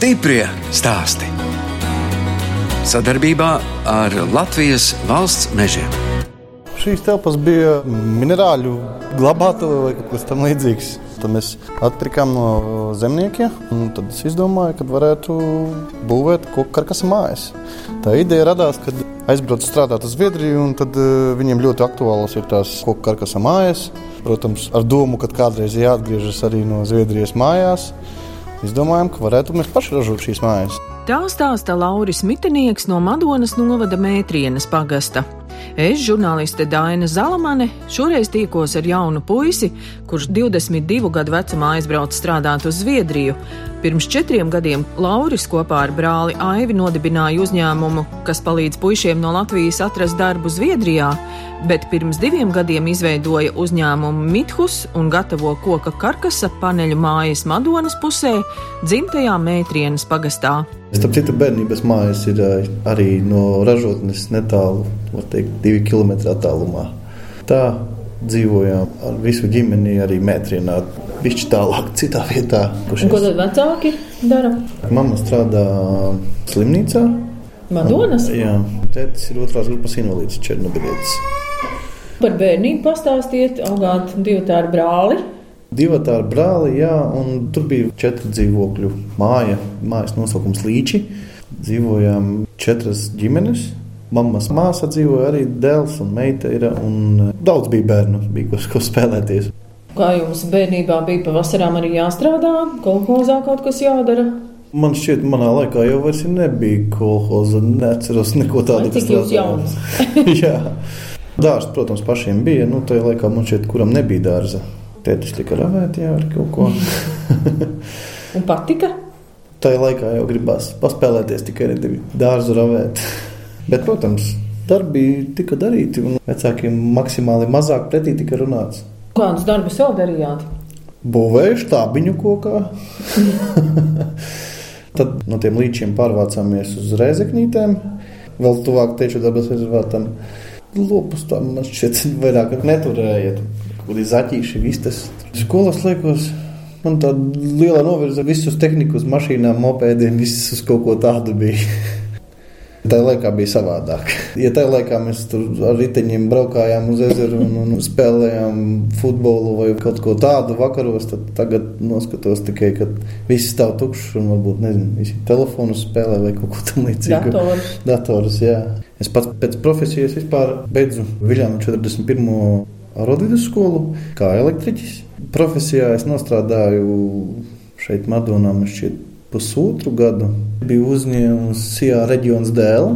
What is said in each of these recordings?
Stiprie stāsti. Sadarbībā ar Latvijas valsts mežiem. Šīs telpas bija minerāļu glabātuve vai kaut kas tamlīdzīgs. Tad mēs atpirkām no zemniekiem. Tad es izdomāju, ka varētu būvēt koku karkas mājas. Tā ideja radās, kad aizbraucu strādāt uz Zviedriju, un tad uh, viņiem ļoti aktuāls ir tās koku karkas mājas. Protams, ar domu, ka kādreiz jāatgriežas arī no Zviedrijas mājās. Izdomājām, ka varētu mēs paši ražot šīs mājas. Tā stāsta Lauris Mitinieks no Madonas novada Mētrienes pagasta. Es, žurnāliste Daina Zalamane, šoreiz tikos ar jaunu puisi, kurš 22 gadu vecumā aizbrauca strādāt uz Zviedriju. Pirms četriem gadiem Lauris kopā ar brāli Aivi nodibināja uzņēmumu, kas palīdz puišiem no Latvijas atrast darbu Zviedrijā, bet pirms diviem gadiem izveidoja uzņēmumu Mithus un gatavo koka karkasa paneļu mājas Madonas pusē, dzimtajā Mētrienes pagastā. Starp citu, bērnības mājas ir eh, arī no ražotnes netālu, var teikt, divi kilometri attālumā. Tā dzīvojām ar visu ģimeni, arī metrienā. Viņš tālāk, citā vietā. Ko tad vecāki dara? Mamma strādā slimnīcā. Madonas? Jā, tētis ir otrās grupas invalīds Černobilietis. Par bērnību pastāstiet, augāt divu tādu brāli. Divi tādi brāli, jā, un tur bija četru dzīvokļu māja. Mājas nosaukums Līči. Dzīvojām četras ģimenes. Mammas māsa dzīvoja arī dēls un meita. Ir, un daudz bija bērnu, bija ko, ko spēlēties. Kā jums bērnībā bija pavasarām arī jāstrādā, kolekcijā kaut kas jādara? Man šķiet, manā laikā jau vairs nebija kolekcija. Neceros neko tādu, kas tāds - jauns. Jā, dārsts, protams, pašiem bija. Nu, tajā laikā man šķiet, kuram nebija dārza. Tētis tika ravēt, jā, ar kaut ko. Un patika? Tajā laikā jau gribās paspēlēties tikai ar dārzu ravēt. Bet, protams, darbi tika darīti, un vecākiem maksimāli mazāk pretī tika runāts. Kādus darbus vēl darījāt? Būvēju štābiņu kokā. Tad no tiem līčiem pārvācāmies uz rēzeknītēm, vēl tuvāk teču dabas rezervātam. Lopus tam man šķiet vairāk neturējiet, kur ir zaķīši vistas. Skolas liekos, man tāda liela novirza visus tehniku uz mašīnām, mopēdiem, viss uz kaut ko tādu bija. Tajā laikā bija savādāk. Ja tajā laikā mēs tur ar riteņiem braukājām uz ezeru un, un spēlējām futbolu vai kaut ko tādu vakaros, tad tagad noskatos tikai, ka viss stāv tukšs un varbūt nezinu, visi telefonus spēlē vai kaut ko tamlīdzīgu. Datorus. Datorus, jā. Es pats pēc profesijas vispār beidzu Viljānu 41. arodvidus skolu kā elektriķis. Profesijā es nostrādāju šeit Madonā, man šķiet, pusotru gadu. Biju uzņēmis SIA reģions dēlu.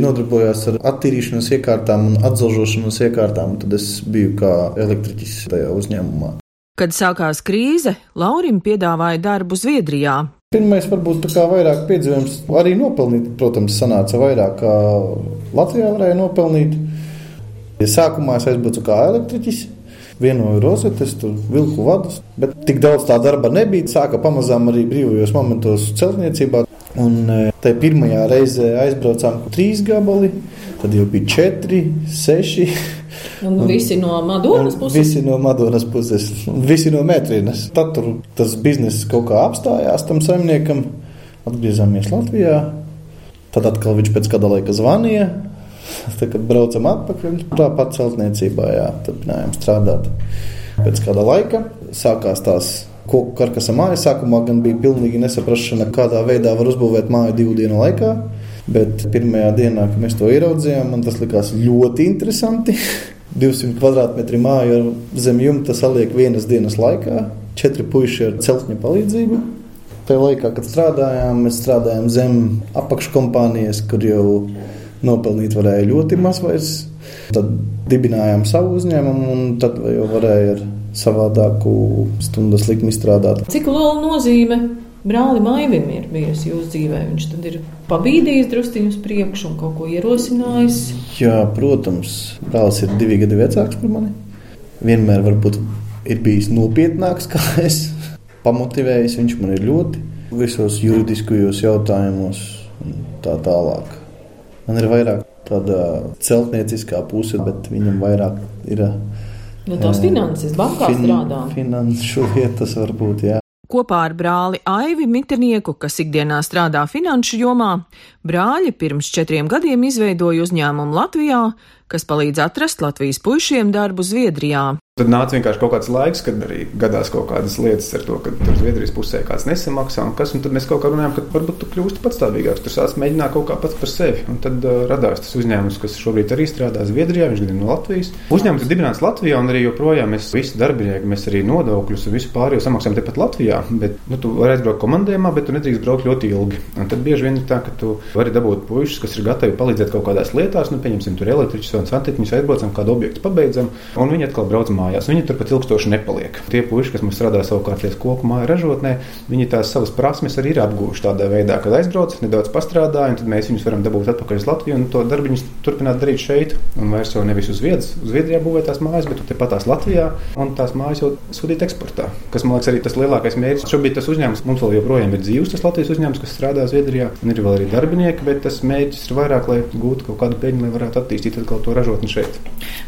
Nodarbojos ar attīrīšanas iekārtām un atzelžošanas iekārtām. Tad es biju kā elektriķis tajā uzņēmumā. Kad sākās krīze, Laurim piedāvāja darbu Zviedrijā. Pirmais, varbūt tā kā vairāk piedzīvojums, arī nopelnīt, protams, sanāca vairāk kā Latvijā varēja nopelnīt. Ja sākumā es aizbraucu kā elektriķis, vienoju rozetes, tur vilku vadus. Bet tik daudz tā darba nebija. Sāka pamazām arī brīvajos momentos celtniecībā. Un tajā pirmajā reizē aizbraucām trīs gabali, tad jau bija četri, seši. Un, un visi no Madonas puses. Visi no Madonas puses, visi no Mētrīnas. Tad tur tas bizness kaut kā apstājās tam saimniekam. Atgriezāmies Latvijā. Tad atkal viņš pēc kāda laika zvanīja. Tad, kad braucam atpakaļ, tāpat celtniecībā, jā, turpinājām strādāt. Pēc kāda laika sākās tās koku karkasa mājas. Sākumā gan bija pilnīgi nesaprašana, kādā veidā var uzbūvēt māju divu dienu laikā. Bet pirmajā dienā, kad mēs to ieraudzījām, man tas likās ļoti interesanti. 200 km2 māju zem jumta saliek vienas dienas laikā. Četri puiši ar celtņa palīdzību. Tajā laikā, kad strādājām, mēs strādājām zem apakškompānijas, kur jau nopelnīt varēja ļoti maz. Vairs. Tad dibinājām savu uzņēmumu, un tad jau varēja ar savādāku stundas likmi strādāt. Cik liela nozīme brālim Aivim ir bijusi jūsu dzīvē? Viņš tad ir pabīdījis druskuļi uz priekšu un kaut ko ierosinājis. Jā, protams, brālis ir divi gadi vecāks par mani. Vienmēr varbūt ir bijis nopietnāks kā es. Pamotivējis viņš man ir ļoti visos juridiskajos jautājumos un tā tālāk. Man ir vairāk tāda celtnieciskā puse, bet viņam vairāk ir. Nu, tās finanses, bankā fin, strādā. Finanšu lietas varbūt, jā. Kopā ar brāli Aivi Mitenieku, kas ikdienā strādā finanšu jomā, brāļi pirms četriem gadiem izveidoja uzņēmumu Latvijā, kas palīdz atrast Latvijas puišiem darbu Zviedrijā. Tad nāca vienkārši kaut kāds laiks, kad arī gadās kaut kādas lietas ar to, ka tur Zviedrijas pusē kāds nesamaksā un kas. Un tad mēs kaut kā runājām, ka varbūt tu kļūsti patstāvīgāks, tu sāc mēģināt kaut kā pats par sevi. Un tad uh, radās tas uzņēmums, kas šobrīd arī strādā Zviedrijā, viņš ir no Latvijas. Uzņēmums ir dibināts Latvijā un arī joprojām mēs visi darbinieki, mēs arī nodokļus un visu pārējo samaksājam tepat Latvijā. Bet nu, tu vari aizbraukt komandējumā, bet tu nedrīkst braukt ļoti ilgi. Un tad bieži vien ir tā, ka tu vari dabūt puikas, kas ir gatavi palīdzēt kaut kādās lietās, nu, pieņemsim, tur elektriķus un santiķus, aizbraucam kādu objektu, pabeidzam, un viņi atkal brauc mājās. Viņi turpat ilgstoši nepaliek. Tie puiši, kas mums strādā savukārt lietas koku māju ražotnē, viņi tās savas prasmes arī ir apguvuši tādā veidā, kad aizbrauc, nedaudz pastrādā, un tad mēs viņus varam dabūt atpakaļ uz Latviju un to darbu turpināt darīt šeit. Un vairs jau nevis uz vietas, uz Zviedrijā būvēt tās mājas, bet tepat tās Latvijā un tās mājas jau sūtīt eksportā. Kas man liekas arī tas lielākais mērķis. Šobrīd tas uzņēmums mums vēl joprojām ir dzīves, tas Latvijas uzņēmums, kas strādā Zviedrijā, un ir vēl arī darbinieki, bet tas mērķis ir vairāk, lai gūtu kaut kādu peļņu, lai varētu attīstīt atkal to ražotni šeit.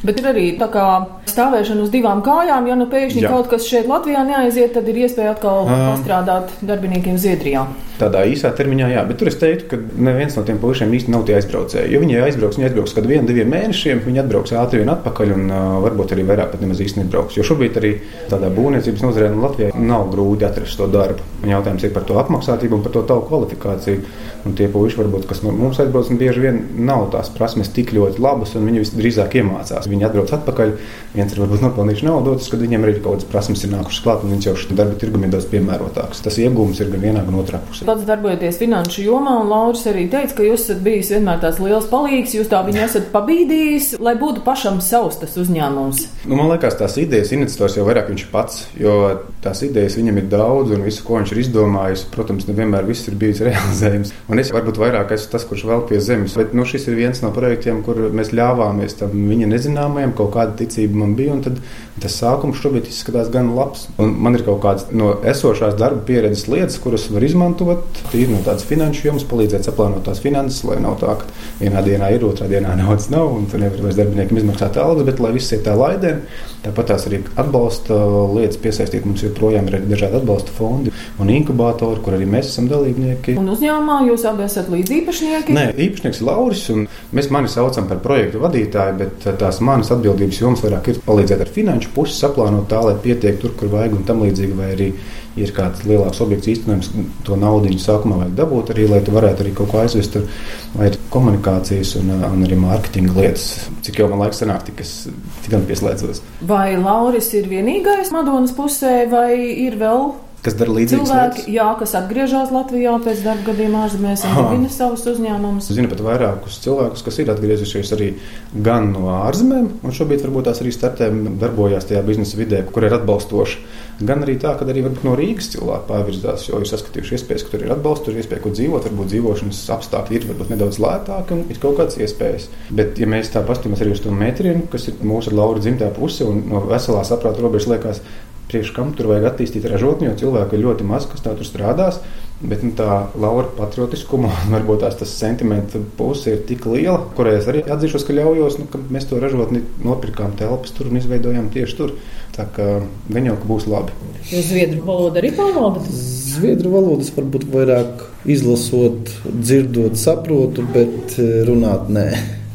Bet ir arī tā kā stāvēšana uz divām kājām, ja nu pēkšņi Jā. kaut kas šeit Latvijā neaiziet, tad ir iespēja atkal um, pastrādāt darbiniekiem Zviedrijā. Tādā īsā termiņā, jā, bet tur es teiktu, ka neviens no tiem puišiem īsti nav tie aizbraucēji. Jo viņi aizbrauks, viņi aizbrauks kad vienu, diviem mēnešiem, viņi atbrauks ātri vien atpakaļ un uh, varbūt arī vairāk pat nemaz īsti nebrauks. Jo šobrīd arī tādā būvniecības nozarē no Latvijā nav grūti atrast to darbu. Un jautājums ir par to apmaksātību un par to tavu kvalifikāciju. Un tie puiši, varbūt, kas no mums aizbrauc, bieži vien nav tās prasmes tik ļoti labas, un viņi visdrīzāk iemācās. Viņi atbrauc atpakaļ, viens ir varbūt nopelnījuši naudu, otrs, kad viņiem arī kaut kādas prasmes ir nākušas klāt, un viņš jau šim darba tirgum ir daudz piemērotāks. Tas iegūms ir gan vienā, gan otrā pusē. Pats darbojaties finanšu jomā, un Lauris arī teica, ka jūs esat bijis vienmēr tāds liels palīgs, jūs tā viņu esat pabīdījis, lai būtu pašam savs tas uzņēmums. Nu, man liekas, tās idejas iniciators jau vairāk viņš pats, jo tās idejas viņam ir daudz, un visu, ko viņš ir izdomājis, protams, nevienmēr viss ir bijis realizējams. Un es varbūt vairāk esmu tas, kurš vēl pie zemes, bet nu, šis ir viens no projektiem, kur mēs ļāvāmies tam viņa nezināmajam, kaut kāda ticība man bija, tas sākums šobrīd izskatās gan labs. Un man ir kaut kādas no esošās darba pieredzes lietas, kuras var izmantot. Tīri no tādas finanšu jomas, palīdzēt saplānot tās finanses, lai nav tā, ka vienā dienā ir, otrā dienā naudas nav, un tu nevari vairs darbiniekiem izmaksāt algas, bet lai viss ir tā laidē. Tāpat tās arī atbalsta lietas piesaistīt. Mums joprojām ir dažādi atbalsta fondi un inkubatori, kur arī mēs esam dalībnieki. Un uzņēmumā jūs abi esat līdziepašnieki? Nē, īpašnieks ir Lauris, un mēs mani saucam par projektu vadītāju, bet tās manas atbildības jomas vairāk ir palīdzēt ar finanšu pusi, saplānot tā, lai pietiek tur, kur vajag un tam līdzīgi, vai arī ir kāds lielāks objekts īstenojams, to naudu sākumā vajag dabūt arī, lai tu varētu arī kaut ko aizvest tur, vai ir komunikācijas un, un arī mārketinga lietas. Cik jau man laiks sanāk, tik es tikam pieslēdzos. Vai Lauris ir vienīgais Madonas pusē, vai ir vēl kas dara līdzīgas cilvēki, lietas. Jā, kas atgriežas Latvijā pēc darba gadiem ārzemēs un dibina savus uzņēmumus. Zinu pat vairākus cilvēkus, kas ir atgriezušies arī gan no ārzemēm, un šobrīd varbūt tās arī startē darbojās tajā biznesa vidē, kur ir atbalstoši. Gan arī tā, ka arī no Rīgas cilvēki pārvirzās, jo ir saskatījuši iespējas, ka tur ir atbalsts, tur ir iespēja, kur dzīvot, varbūt dzīvošanas apstākļi ir varbūt nedaudz lētāki un ir kaut kādas iespējas. Bet, ja mēs tā paskatāmies arī uz to metrienu, kas ir mūsu ar Lauru dzimtā puse un no veselā saprāta robežas liekas, priekš kam tur vajag attīstīt ražotni, jo cilvēku ir ļoti maz, kas tā tur strādās. Bet nu, tā Laura patriotiskuma, varbūt tās tas sentimenta puse ir tik liela, kurai es arī atzīšos, ka ļaujos, nu, ka mēs to ražotni nopirkām telpas tur un izveidojām tieši tur. Tā kā gan jau ka būs labi. Jūs zviedru valodu arī pārvaldat? Zviedru valodas varbūt vairāk izlasot, dzirdot, saprotu, bet eh, runāt nē.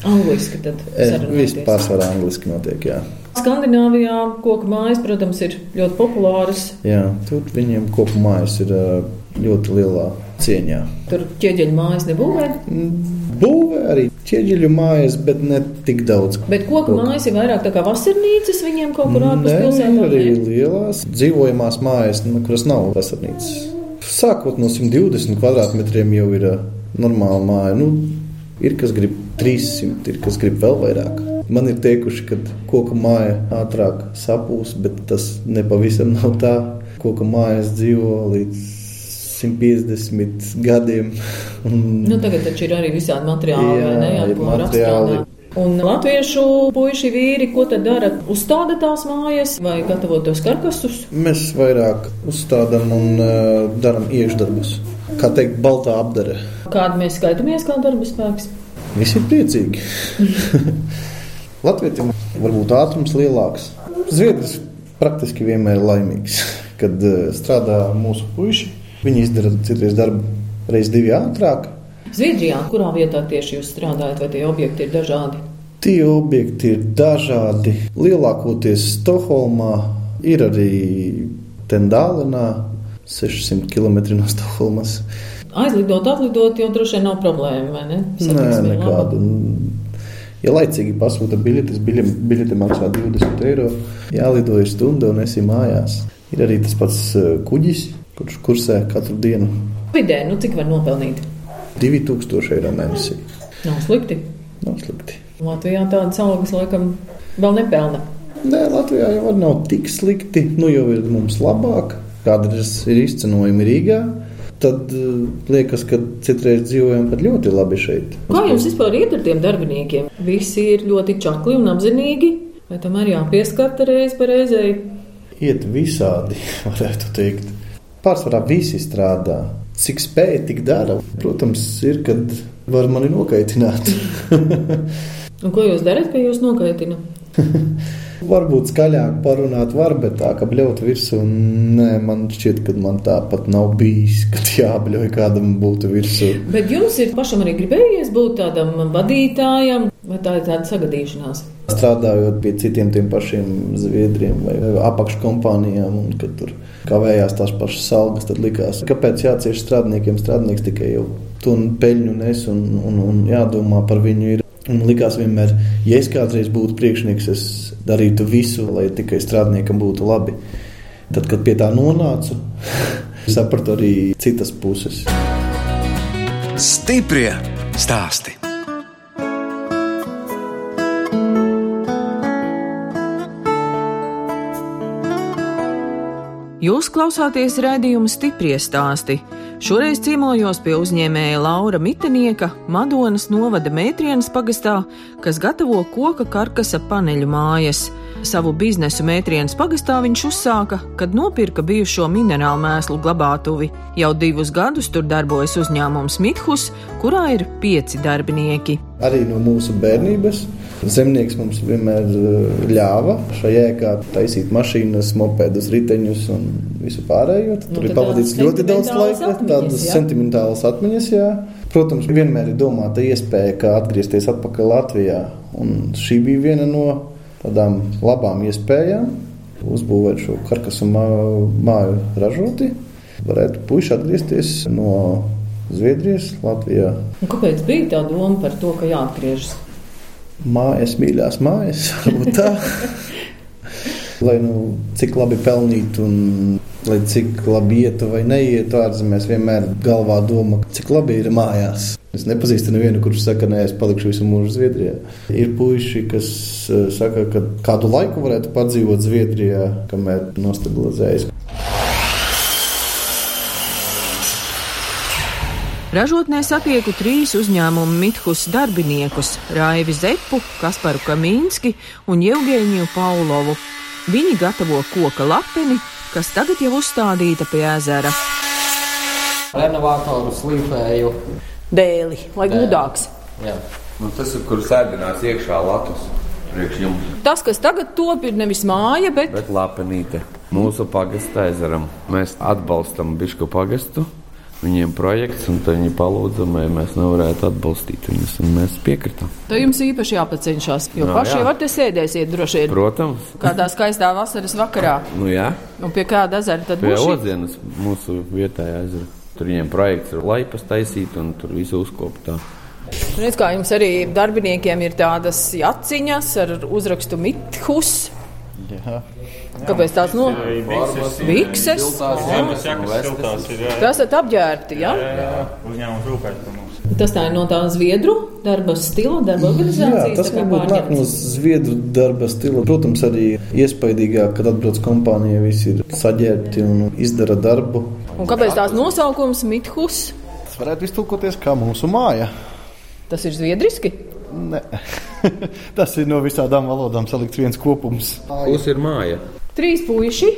Angliski tad? Eh, viss pārsvarā angliski notiek, jā. Skandināvijā koku mājas, protams, ir ļoti populāras. Jā, tur viņiem koku mājas ir ļoti lielā cieņā. Tur ķieģeļu mājas nebūvē? Mm, būvē arī ķieģeļu mājas, bet ne tik daudz. Bet koku Koku. mājas ir vairāk tā kā vasarnīcas viņiem kaut kur ārpus pilsētām? arī lielās dzīvojamās mājas, nu, kuras nav vasarnīcas. Sākot no 120 kvadrātmetriem jau ir normāla māja. Nu, ir kas grib 300, ir kas grib vēl vairāk. Man ir teikuši, ka koka māja ātrāk sapūs, bet tas nepavisam nav tā. Koka mājas dzīvo līdz 150 gadiem. nu, tagad taču ir arī visādi materiāli, jā, ne, ar ko materiāli. Un latviešu puiši vīri, ko tad dara? Uzstāda tās mājas vai gatavo tos karkasus? Mēs vairāk uzstādām un uh, darām iekšdarbus. Kā teikt, baltā apdare. Kādu mēs skaitāmies kā darba spēks? Visi ir priecīgi. Latvijam varbūt ātrums lielāks. Zviedrs praktiski vienmēr ir laimīgs. kad eh, strādā mūsu puiši. Viņi izdara citreiz darbu reizes divi ātrāk. Zviedrijā, kurā vietā tieši jūs strādājat, vai tie objekti ir dažādi? Tie objekti ir dažādi. Lielākoties Stokholmā ir arī Tendālenā, 600 km no Stokholmas. Aizlidot, atlidot jau droši vien nav problēma, ne? Nē, Satiksme ir laba. Ja laicīgi pasūta biļetes, biļete, maksā 20 eiro, jālido ir stunda un esi mājās. Ir arī tas pats eh, kuģis, kurš kursē katru dienu Vidē, nu cik var nopelnīt? 2000 eiro mēnesī. Nav slikti. Nav slikti. Latvijā tādas algas laikam vēl nepelna. Nē, Latvijā jau nav tik slikti. Nu jau ir mums labāk. Kādreiz ir izcenojumi Rīgā. Tad uh, liekas, ka citreiz dzīvojam pat ļoti labi šeit. Kā jums vispār iet ar tiem darbiniekiem? Visi ir ļoti čakli un apzinīgi, vai tomēr jāpieskarta reiz pa reizei? Iet visādi, varētu teikt. Pārsvarā visi strādā. Cik spēja, tik dara. Protams, ir, kad var mani nokaitināt. Un ko jūs darat, ka jūs nokaitina? Varbūt skaļāk parunāt, var, bet tā kā bļaut virsū, nē, man šķiet, ka man tāpat nav bijis, kad jābļauj kādam būtu virsū. Bet jums ir pašam arī gribējies būt tādam vadītājam, vai tā ir tāda sagadīšanās? Strādājot pie citiem tiem pašiem zviedriem vai apakškompānijām, un kad tur kavējās tās pašas algas, tad likās, kāpēc jācieš strādniekiem, strādnieks tikai jau to peļņu nes un, un, un jādomā par viņu. Ir. Un likās vienmēr, ja es kādreiz būtu priekšnieks, es darītu visu, lai tikai strādniekam būtu labi. Tad, kad pie tā nonācu, sapratu arī citas puses. Stiprie stāsti. Jūs klausāties raidījuma stiprie stāsti. Šoreiz ciemojos pie uzņēmēja Laura Mitenieka, Madonas novada Mētrienas pagastā, kas gatavo koka karkasa paneļu mājas. Savu biznesu Mētrienas pagastā viņš uzsāka, kad nopirka bijušo minerālu mēslu glabātuvi. Jau divus gadus tur darbojas uzņēmums Mithus, kurā ir pieci darbinieki. Arī no mūsu bērnības zemnieks mums vienmēr eh, ļāva šajā ēkā taisīt mašīnas, mopedus, riteņus un visu pārējo. Tad Nu, Tur ir pavadīts ļoti daudz laika, tādas sentimentālas atmiņas. Jā. Protams, vienmēr ir domāta iespēja, kā atgriezties atpakaļ Latvijā. Un šī bija viena no tādām labām iespējām uzbūvēt šo karkasu mā- māju ražoti. Varētu puiši atgriezties no Zviedrijas, Latvijā. Un kāpēc bija tā doma par to, ka jāatgriežas? Mājas, mīļās mājas, varbūt tā. lai nu cik labi pelnītu un lai cik labi ietu vai neietu ārzemēs, vienmēr galvā doma, cik labi ir mājās. Es nepazīstu nevienu, kurš saka, nē, es palikšu visu mūžu Zviedrijā. Ir puiši, kas eh, saka, ka kādu laiku varētu padzīvot Zviedrijā, kamēr nostabilizējas. Ražotnē satieku trīs uzņēmumu Mithus darbiniekus - Raivi Zepu, Kasparu Kamīnski un Jevgēniju Paulovu. Viņi gatavo koka lapeni, kas tagad jau uzstādīta pie ezera. Renovātoru slīpēju. Dēli, lai gudāks. Jā. Nu, tas ir, kur sēdinās iekšā latus. Tas, kas tagad top, ir nevis māja, bet Bet lapenīte mūsu pagasta ezeram. Mēs atbalstam Bišku pagastu. Viņiem projekts, un tad viņi palūdza, vai mēs nevarētu atbalstīt viņus. Mēs piekritām. tā jums īpaši jāpacenšas. Jo Nu, paši jā. jau te sēdēsiet droši vien Protams, kādā skaistā vasaras vakarā. nu jā, Un pie kāda ezera tad pie būs? šī- Odzienas mūsu vietējā ezera. Tur viņiem projekts ir laipas taisīt un tur visu uzkopt. tā. Redz, kā jums arī darbiniekiem ir tādas jaciņas ar uzrakstu Mithus. Jā. Kāpēc tāds no Bikses? Tas jakas siltās ir, jā, Tas esat apģērbti, jā? jā, uzņēmums rūpēs par mums. Tas tā ir no tā zviedru darba stila, darba Jā, organizācijas. tas tā kā varbūt nāk no zviedru darba stila. Protams, arī iespaidīgāk, kad atbrauc kompānija, visi ir saģērbti un izdara darbu. Un kāpēc tās nosaukums Mithus? Tas varētu iztulkoties kā mūsu māja. Tas ir zviedriski. Ne. Tas ir no visādām valodām salikts viens kopums. Kus ir māja? Trīs puiši.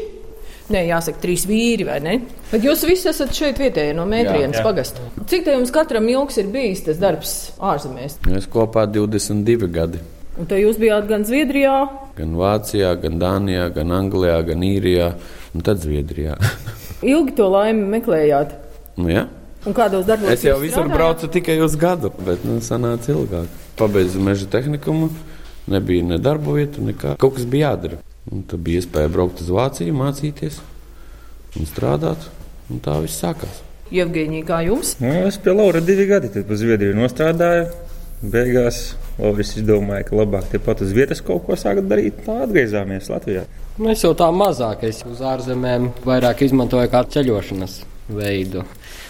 Nē, jāsaka, trīs vīri, vai ne? Bet jūs visi esat šeit vietējie no Mētrienas Jā. pagasta. Cik te jums katram ilgs ir bijis tas darbs ārzemēs? Mēs kopā 22 gadi. Un te jūs bijāt gan Zviedrijā, Gan Vācijā, gan Dānijā, gan Anglijā, gan Īrijā. un tad Zviedrijā. Ilgi to laimi meklējāt. nu, ja? Un kādos darbos Es jau visur braucu tikai uz gadu, bet nu, sanāca ilgāk. Pabeidzu meža tehnikumu, nebija ne darba vieta, nekā. Kaut kas bija jādara. Un tad bija iespēja braukt uz Vāciju, mācīties un strādāt. Un tā viss sākās. Jevgeņī, kā jums? Nu, es pie Laura divi gadi tad pa Zviedriju nostrādāju. Beigās Lauris izdomāja, ka labāk tepat uz vietas kaut ko sākt darīt. Tā atgriezāmies Latvijā. Mēs jau tā mazāk, es uz ārzemēm vairāk izmantoju kā ceļošanas veidu.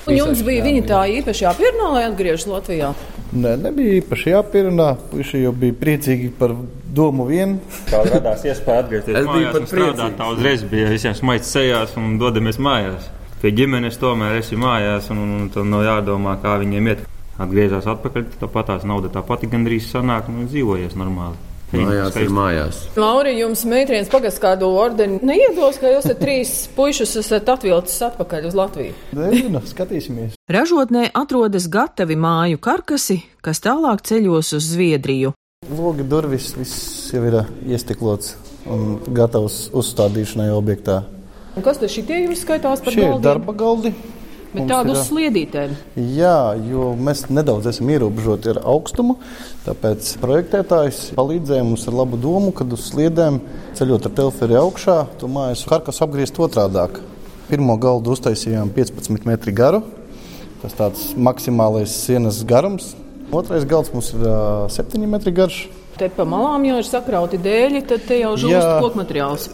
Un jums bija viņa tā īpaši jāpierunā, lai atgriežas Latvijā. Nē, nebija īpaši jāpierunā. Puisi jau bija priecīgi par domu vien. Kā radās iespēja atgriezties Es biju mājās pat un priecīgs. tā uzreiz bija visiem smaids sejās un dodamies mājās. Pie ģimenes tomēr esi mājās un, un tad nav jādomā, kā viņiem iet. Atgriezās atpakaļ, tāpat tās nauda tā pati gandrīz sanāk un dzīvojies normāli. Mājās ir mājās. Lauri, jums meitrienes pagasts kādu ordeni neiedos, ka jūs esat trīs puišus esat atvilcis atpakaļ uz Latviju. Nezinu, skatīsimies. Ražotnē atrodas gatavi māju karkasi, kas tālāk ceļos uz Zviedriju. Logi durvis viss jau ir iestiklots un gatavs uzstādīšanai objektā. Un kas tad šitie jums skaitās par Šie ir galdiem? darba galdi. Bet tādu ir, sliedītēm. Jā, jo mēs nedaudz esam ierobežoti ar augstumu. Tāpēc projektētājs palīdzēja mums ar labu domu, kad uz sliedēm ceļot ar teleferi augšā, to mājas karkas apgriezt otrādāk. Pirmo galdu uztaisījām 15 metru garu. Tas tāds maksimālais sienas garums. Otrais galds mums ir uh, 7 metri garš. Te pa malām jau ir sakrauti dēļi, tad te jau žūst Jā. koku materiāls.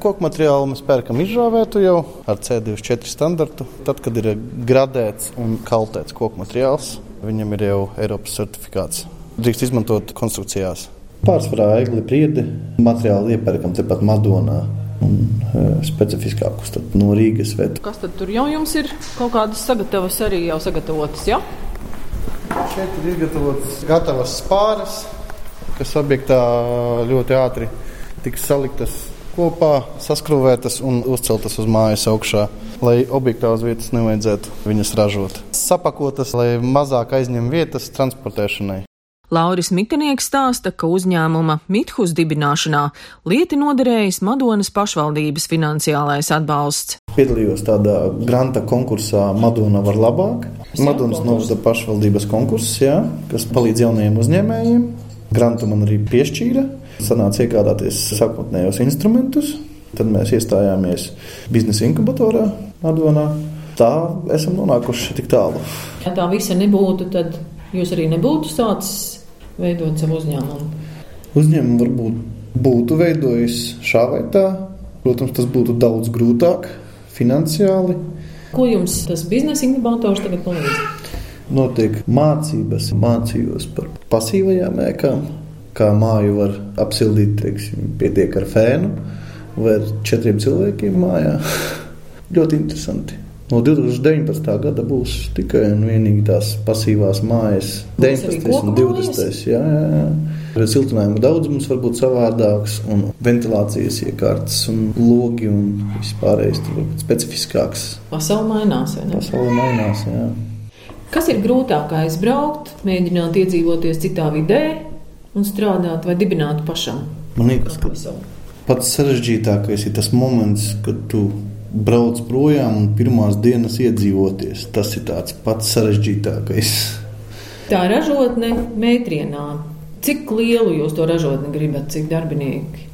Koku materiālu mēs pērkam izžāvētu jau ar C24 standartu. Tad, kad ir gradēts un kaltēts koku materiāls, viņam ir jau Eiropas certifikāts. Drīkst izmantot konstrukcijās. Pārsvarā egli priedi materiālu iepērkam tepat Madonā. Un, e, specifiskākus tad no Rīgas veidu. Kas tad tur jau jums ir? Kaut kādas sagatavas arī jau sagatavotas, jā? Šeit ir izgatavotas gatavas spāres, kas objektā ļoti ātri tiks saliktas kopā, saskrūvētas un uzceltas uz mājas augšā, lai objektā uz vietas nevajadzētu viņas ražot. Sapakotas, lai mazāk aizņem vietas transportēšanai. Lauris Mitinieks stāsta, ka uzņēmuma Mithus dibināšanā lieti noderējis Madonas pašvaldības finansiālais atbalsts. Piedalījos tādā granta konkursā Madona var labāk. Madonas novada pašvaldības konkurss, jā, kas palīdz jaunajiem uzņēmējiem. Grantu man arī piešķīra. Sanāca iegādāties sākotnējos instrumentus. Tad mēs iestājāmies biznesa inkubatorā Madonā. Tā esam nonākuši tik tālu. Ja tā visa nebūtu, tad jūs arī nebūtu sācis veidot savu uzņēmumu. Uzņēmumu varbūt būtu veidojis šā vai tā. Protams, tas būtu daudz grūtāk finansiāli. Ko jums tas biznesa inkubators tagad palīdz? Notiek mācības, mācījos par pasīvajām ēkām, kā māju var apsildīt, teiksim, pietiek ar fēnu vai ar četriem cilvēkiem mājā. Ļoti interesanti. No 2019. gada būs tikai un vienīgi tās pasīvās mājas. Būs arī 19. un koku 20. Jā, jā, jā. Siltinājuma daudzums var būt savādāks, un ventilācijas iekārtas, un logi un vispārējais specifiskāks. Pasaule mainās, vai ne? Pasaule mainās. Jā. Kas ir grūtāk aizbraukt, mēģināt iedzīvoties citā vidē un strādāt vai dibināt pašam? Man liekas, ka pats sarežģītākais ir tas moments, kad tu brauc projām un pirmās dienas iedzīvoties. Tas ir tāds pats sarežģītākais. Tā ražotne metrienā. Cik lielu jūs to ražotni gribat, cik darbinieki?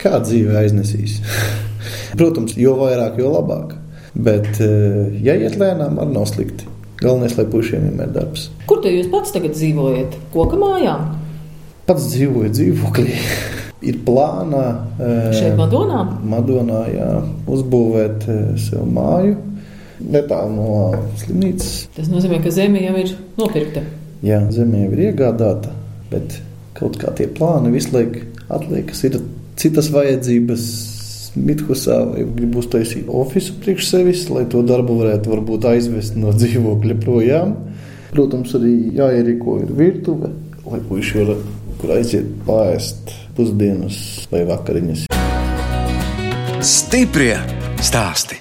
Kā dzīve aiznesīs? Protams, jo vairāk, jo labāk. Bet, eh, ja iet lēnām, arī nav slikti. Galvenais, lai puišiem vienmēr ir darbs. Kur te jūs pats tagad dzīvojat? Koka mājā? Pats dzīvoju dzīvoklī. ir plānā eh, Šeit Madonā? Madonā jā, uzbūvēt eh, sev māju netālu no slimnīcas. Tas nozīmē, ka zeme jau ir nopirkta. Jā, zeme jau ir iegādāta, bet kaut kā tie plāni visu laiku atliekas. Ir citas vajadzības. Mithusā gribu uztaisīt oficiālu priekš sevis, lai to darbu varētu varbūt aizvest no dzīvokļa projām. Protams, arī jāierīko ir virtuve, lai puiši var kur aiziet pāriest pusdienas vai vakariņas. Stiprie stāsti.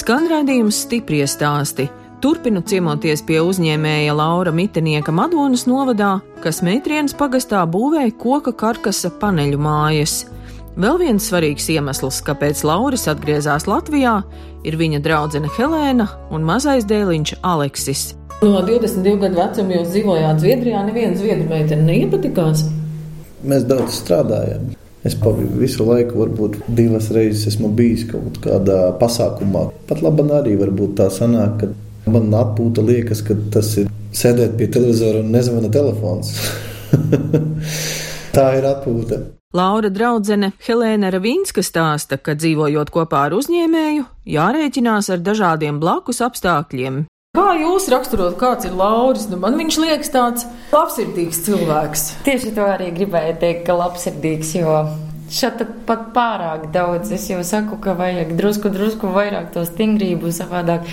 Skan redzējums stipri stāsti. Turpinu ciemoties pie uzņēmēja Laura Mitenieka Madonas novadā, kas Meitrienas pagastā būvēja koka karkasa paneļu mājas. Vēl viens svarīgs iemesls, kāpēc Lauris atgriezās Latvijā, ir viņa draudzene Helēna un mazais dēliņš Aleksis. No 22 gadu vecuma jūs dzīvojāt Zviedrijā, neviena zviedru meitene neiepatikās. Mēs daudz strādājam. Es visu laiku, varbūt divas reizes esmu bijis kaut kādā pasākumā. Pat labi, arī varbūt tā sanāk, ka man atpūta liekas, ka tas ir sēdēt pie televizora un nezvana telefons. tā ir atpūta. Laura draudzene Helēna Ravinska stāsta, ka dzīvojot kopā ar uzņēmēju, jārēķinās ar dažādiem blakus apstākļiem. Kā jūs raksturot, kāds ir Lauris? Nu, man viņš liekas tāds labsirdīgs cilvēks. Tieši to arī gribēju teikt, ka labsirdīgs, jo šeit pat pārāk daudz. Es jau saku, ka vajag drusku, drusku vairāk to stingrību savādāk.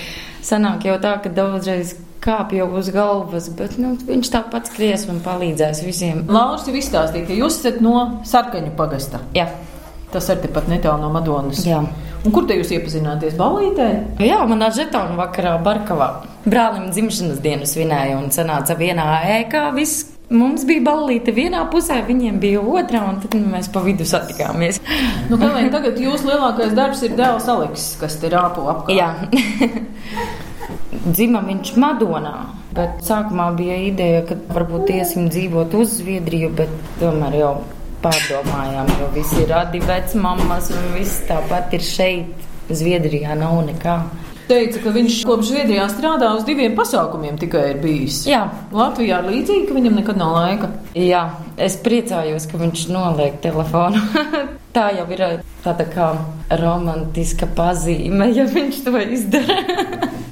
Sanāk jau tā, ka daudzreiz kāpj jau uz galvas, bet nu, viņš tāpat skries un palīdzēs visiem. Lauris jau izstāstīja, ka jūs esat no sarkaņu pagasta. Jā. Tas ir tepat netālu no Madonas. Jā. Un kur te jūs iepazināties? Balītē? Jā, manā žetonu vakarā Barkavā. Brālim dzimšanas dienu svinēja un sanāca vienā ēkā. Viss Mums bija balīti vienā pusē, viņiem bija otrā, un tad mēs pa vidu satikāmies. nu, Kalēn, tagad jūsu lielākais darbs ir dēls Aleksis, kas te rāpo apkārt. Jā. Dzima viņš Madonā, bet sākumā bija ideja, ka varbūt iesim dzīvot uz Zviedriju, bet tomēr jau pārdomājām, jo visi ir radi vecmammas un viss tāpat ir šeit. Zviedrijā nav nekā. Teica, ka viņš kopš Zviedrijā strādā uz diviem pasākumiem tikai ir bijis. Jā. Latvijā ir līdzīgi, ka viņam nekad nav laika. Jā, es priecājos, ka viņš noliek telefonu. Tā jau ir tāda kā romantiska pazīme, ja viņš to izdara.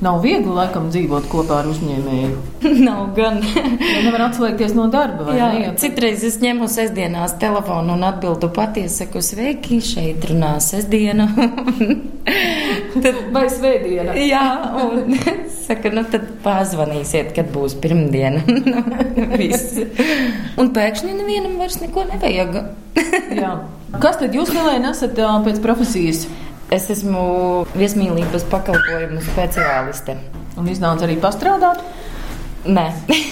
Nav viegli, laikam, dzīvot kopā ar uzņēmēju. Nav gan. ja nevar atslēgties no darba. Jā, ne? citreiz es ņemu sestdienās telefonu un atbildu patiesi, saku, sveiki, šeit runā sestdiena. tad, vai svētdiena? Jā, un saka, nu tad pazvanīsiet, kad būs pirmdiena. Un pēkšņi nevienam vairs neko nevajag. Kas tad jūs, Helēna, esat pēc profesijas? Es esmu viesmīlības pakalpojumu speciāliste. Un iznāca arī pastrādāt? Nē,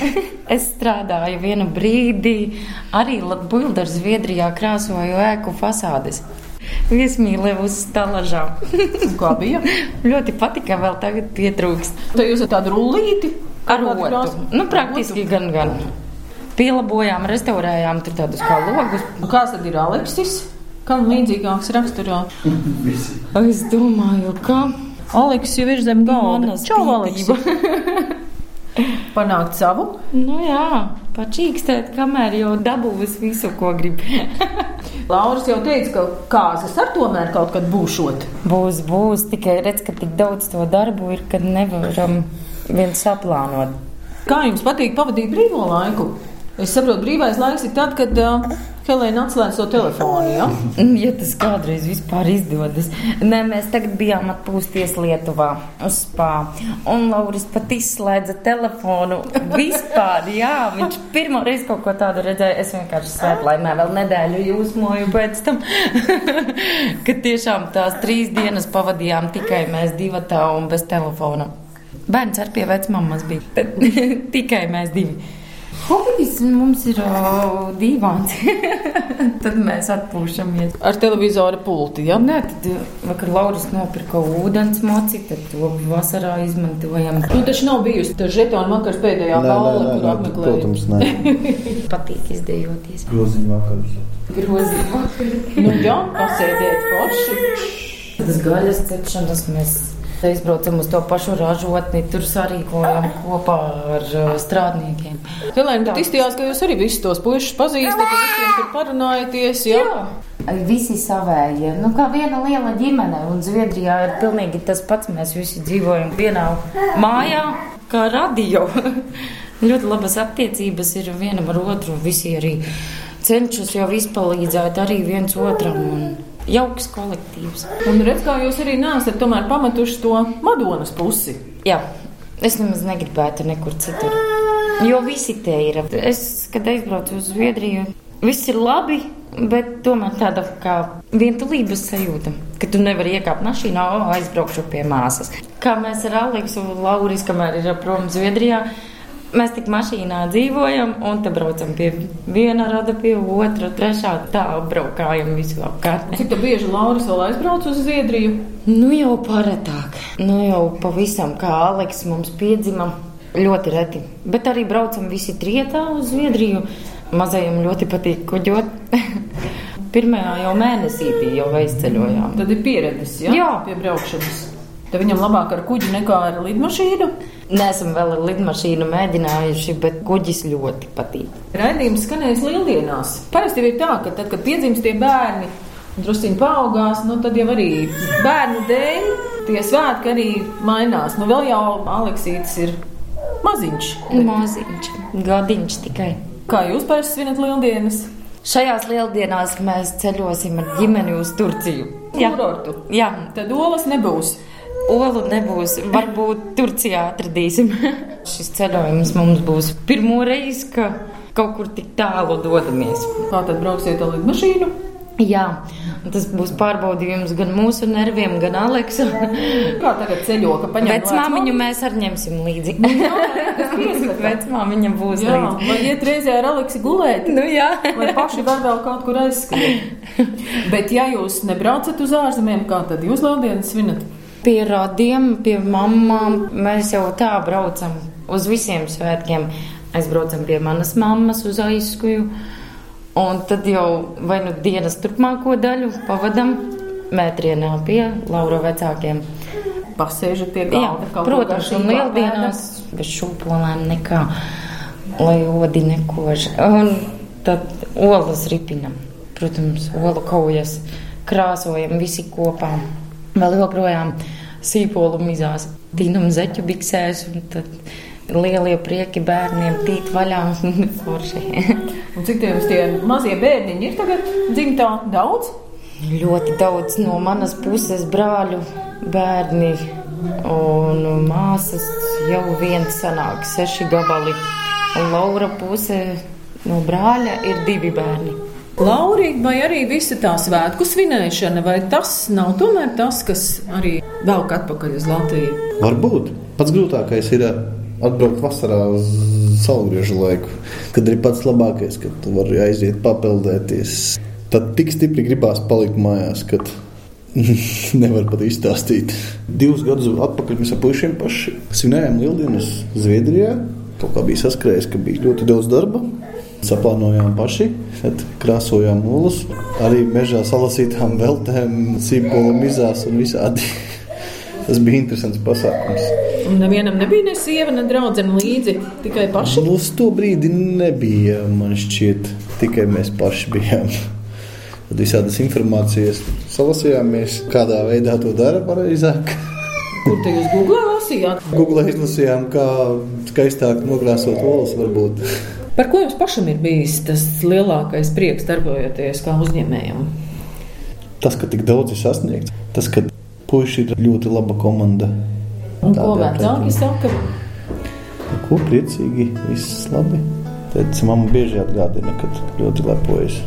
es strādāju vienu brīdi arī Latvijas Zviedrijā, krāsoju ēku fasādes. Viesmīlē uz stalažām. Kā bija? Ļoti patika, vēl tagad pietrūkst. Tad jūs esat tādu rullīti? Ar rotu. Nu, praktiski gan, gan. Pielabojām, restaurējām tur tādus kā logus. Kāds tad ir Aleksis? Kam līdzīgāks raksturā? es domāju, ka Aleks jau ir zem galda. Čau, Aleks! Panākt savu? Nu jā, pačīkstēt, kamēr jau dabūs visu, ko grib. Lauris jau teica, ka kāzas ar tomēr kaut kad būšot. Būs, būs, tikai redz, ka tik daudz to darbu ir, kad nevaram viens saplānot. Kā jums patīk pavadīt brīvo laiku? Es saprotu, brīvais laiks ir tad, kad uh, Helēna atslēdz to telefonu. Ja? ja tas kādreiz vispār izdodas. Nē, mēs tagad bijām atpūsties Lietuvā uz spā. Un Lauris pat izslēdza telefonu. Vispār, jā, viņš pirmo reizi kaut ko tādu redzēja. Es vienkārši svētlaimē vēl nedēļu jūsmoju pēc tam, ka tiešām tās trīs dienas pavadījām tikai mēs divatā un bez telefona. Bērns ar pie vecmammas bija. tikai mēs divi. Hobijs mums ir uh, dīvains. tad mēs atpūšamies. Ar televizoru pulti, ja? Nē, tad vakar Lauris nopirka ūdens moci, tad to vasarā izmantojam. Nu, taču nav bijusi tā žetona vakars pēdējā balva, kur apmeklēju. Protams, nē. Patīk izdejoties. Groziņu vakars. Groziņu vakars. nu, jā, pasēdiet forši. Tas gaļas cepšanas mēs Aizbraucam uz to pašu ražotni, tur sarīkojam kopā ar strādniekiem. Helēna, bet izstījās, ka jūs arī visus tos puišus pazīstat, ka visiem tur parunājaties. Jā. jā. Visi savēji, nu kā viena liela ģimene, un Zviedrijā ir pilnīgi tas pats. Mēs visi dzīvojam vienā mājā, kā radio. Ļoti labas attiecības ir vienam ar otru. Visi arī cenšas jau izpalīdzēt arī viens otram. Un jauks kolektīvs. Un redz, kā jūs arī nesat tomēr pametuši to Madonas pusi. Jā, es nemaz negribētu nekur citur. Jo visi te ir. Es, kad aizbraucu uz Zviedriju, viss ir labi, bet tomēr tāda kā vientulības sajūta, ka tu nevari iekāpt mašīnā, o, aizbraukšu pie māsas. Kā mēs ar Aleksu Lauris, kamēr ir prom Zviedrijā, Mēs tik mašīnā dzīvojam, un te braucam pie viena rada, pie otra, trešā. Tā braukājam visu apkārt. Cik bieži Lauris vēl aizbrauc uz Zviedriju? Nu jau paretāk. Nu jau pavisam kā Aleks mums piedzima. Ļoti reti. Bet arī braucam visi trietā uz Zviedriju. Mazajam ļoti patīk kuģot. Pirmajā jau mēnesītī jau aizceļojām. Tad ir pieredzes, ja? Jā. pie braukšanas. Tad viņam labāk ar kuģi nekā ar lidmašīnu. Nesam vēl ar lidmašīnu mēģinājuši, bet kuģis ļoti patīk. Raidījums skanēs lieldienās. Parasti ir tā, ka tad, kad piedzimst tie bērni, drusciņi paaugās, nu, tad jau arī bērnu dēļ tie svētki arī mainās. Nu, vēl jau Aleksītis ir maziņš. Maziņš, gadiņš tikai. Kā jūs parasti svinat lieldienas? Šajās lieldienās mēs ceļosim ar ģimeni uz Turciju. Jā, Kurortu. Jā. Tad olas nebūs. Olu nebūs. Varbūt Turcijā atradīsim. Šis ceļojums mums būs pirmo reizi, ka kaut kur tik tālu dodamies. Kā tad brauksiet ar lidmašīnu? Jā, tas būs pārbaudījums gan mūsu nerviem, gan Aleksa. Kā tagad ceļo, ka paņem Vecmāmiņu mēs arī ņemsim līdzi. Vecmāmiņa būs Jā, līdzi. vai iet reizē ar Aleksi gulēt? Nu jā. Vai paši var vēl kaut kur aizskriet? Bet ja jūs nebraucat uz ārzemēm, kā tad jūs lieldienas svinat? Pie radiem, pie mamām mēs jau tā braucam uz visiem svētkiem. Aizbraucam pie manas mammas uz aizskuju. Un tad jau vai nu dienas turpmāko daļu pavadam mētrienā pie Laura vecākiem. Pasēžat pie Jā, galda, ko protams, un lieldienās bez šūpolēm nekā, lai odi nekož. Un tad olas ripinam. Protams, olu kaujas krāsojam visi kopā. Vēl joprojām sīpolu mizās, tīnam zeķu biksēs lielie prieki bērniem tīt vaļā un forši. Un cik tie tie mazie bērniņi ir tagad dzimtā? Daudz? Ļoti daudz no manas puses brāļu, bērni un māsas jau viens sanāk seši gabali. Un Laura puse no brāļa ir divi bērni. Lauri, vai arī visa tā svētku svinēšana, vai tas nav tomēr tas, kas arī velk atpakaļ uz Latviju? Varbūt pats grūtākais ir atbraukt vasarā uz saulgriežu laiku, kad ir pats labākais, kad tu vari aiziet papeldēties. Tad tik stipri gribās palikt mājās, kad nevar pat izstāstīt. Divus gadus atpakaļ mēs ar puišiem paši svinējām Lieldienas Zviedrijā. Kaut kā bija saskrējis, ka bija ļoti daudz darba. Saplānojām paši, krāsojām mūlus, arī mežā salasītām veltēm, sīpolu mizās un visādi. Tas bija interesants pasākums. Un nevienam nebija ne sieva, ne draudzene līdzi, tikai paši. Nu, uz to brīdi nebija, man šķiet, tikai mēs paši bijām. Tad visādas informācijas salasījāmies, kādā veidā to dara pareizāk. Kur te jūs Google lasījāt? Google izlasījām, kā skaistāk nokrāsot olas varbūt. Par ko jums pašam ir bijis tas lielākais prieks darbojoties kā uzņēmējam? Tas, ka tik daudz ir sasniegts, tas, ka puiši ir ļoti laba komanda. Un ko Tādā vecāki saka? Ko priecīgi, viss labi. Tad mamma bieži atgādina, ka ļoti lepojas.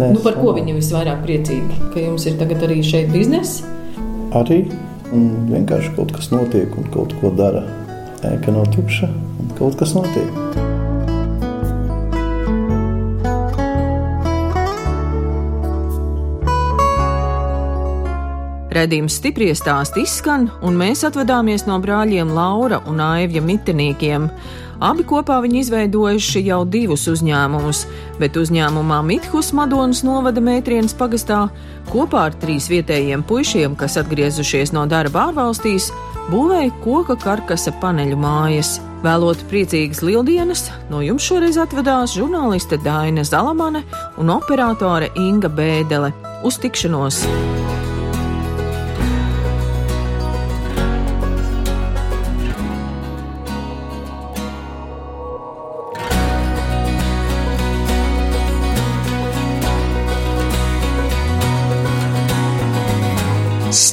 Nē, Nu, par ko viņi visvairāk priecīgi? Ka jums ir tagad arī šeit biznesa? Arī un vienkārši kaut kas notiek un kaut ko dara. Ēka nav tukša un kaut kas notiek. Redījums stipri stāsti izskan, un mēs atvadāmies no brāļiem Laura un Aivja mitiniekiem. Abi kopā viņi izveidojuši jau divus uzņēmumus, bet uzņēmumā Mithus Madonas novada Mētrienas pagastā kopā ar trīs vietējiem puišiem, kas atgriezušies no darba ārvalstīs, būvēja koka karkasa paneļu mājas. Vēlot priecīgas lieldienas, no jums šoreiz atvedās žurnāliste Daina Zalamane un operātore Inga Bēdele. Uz tikšanos!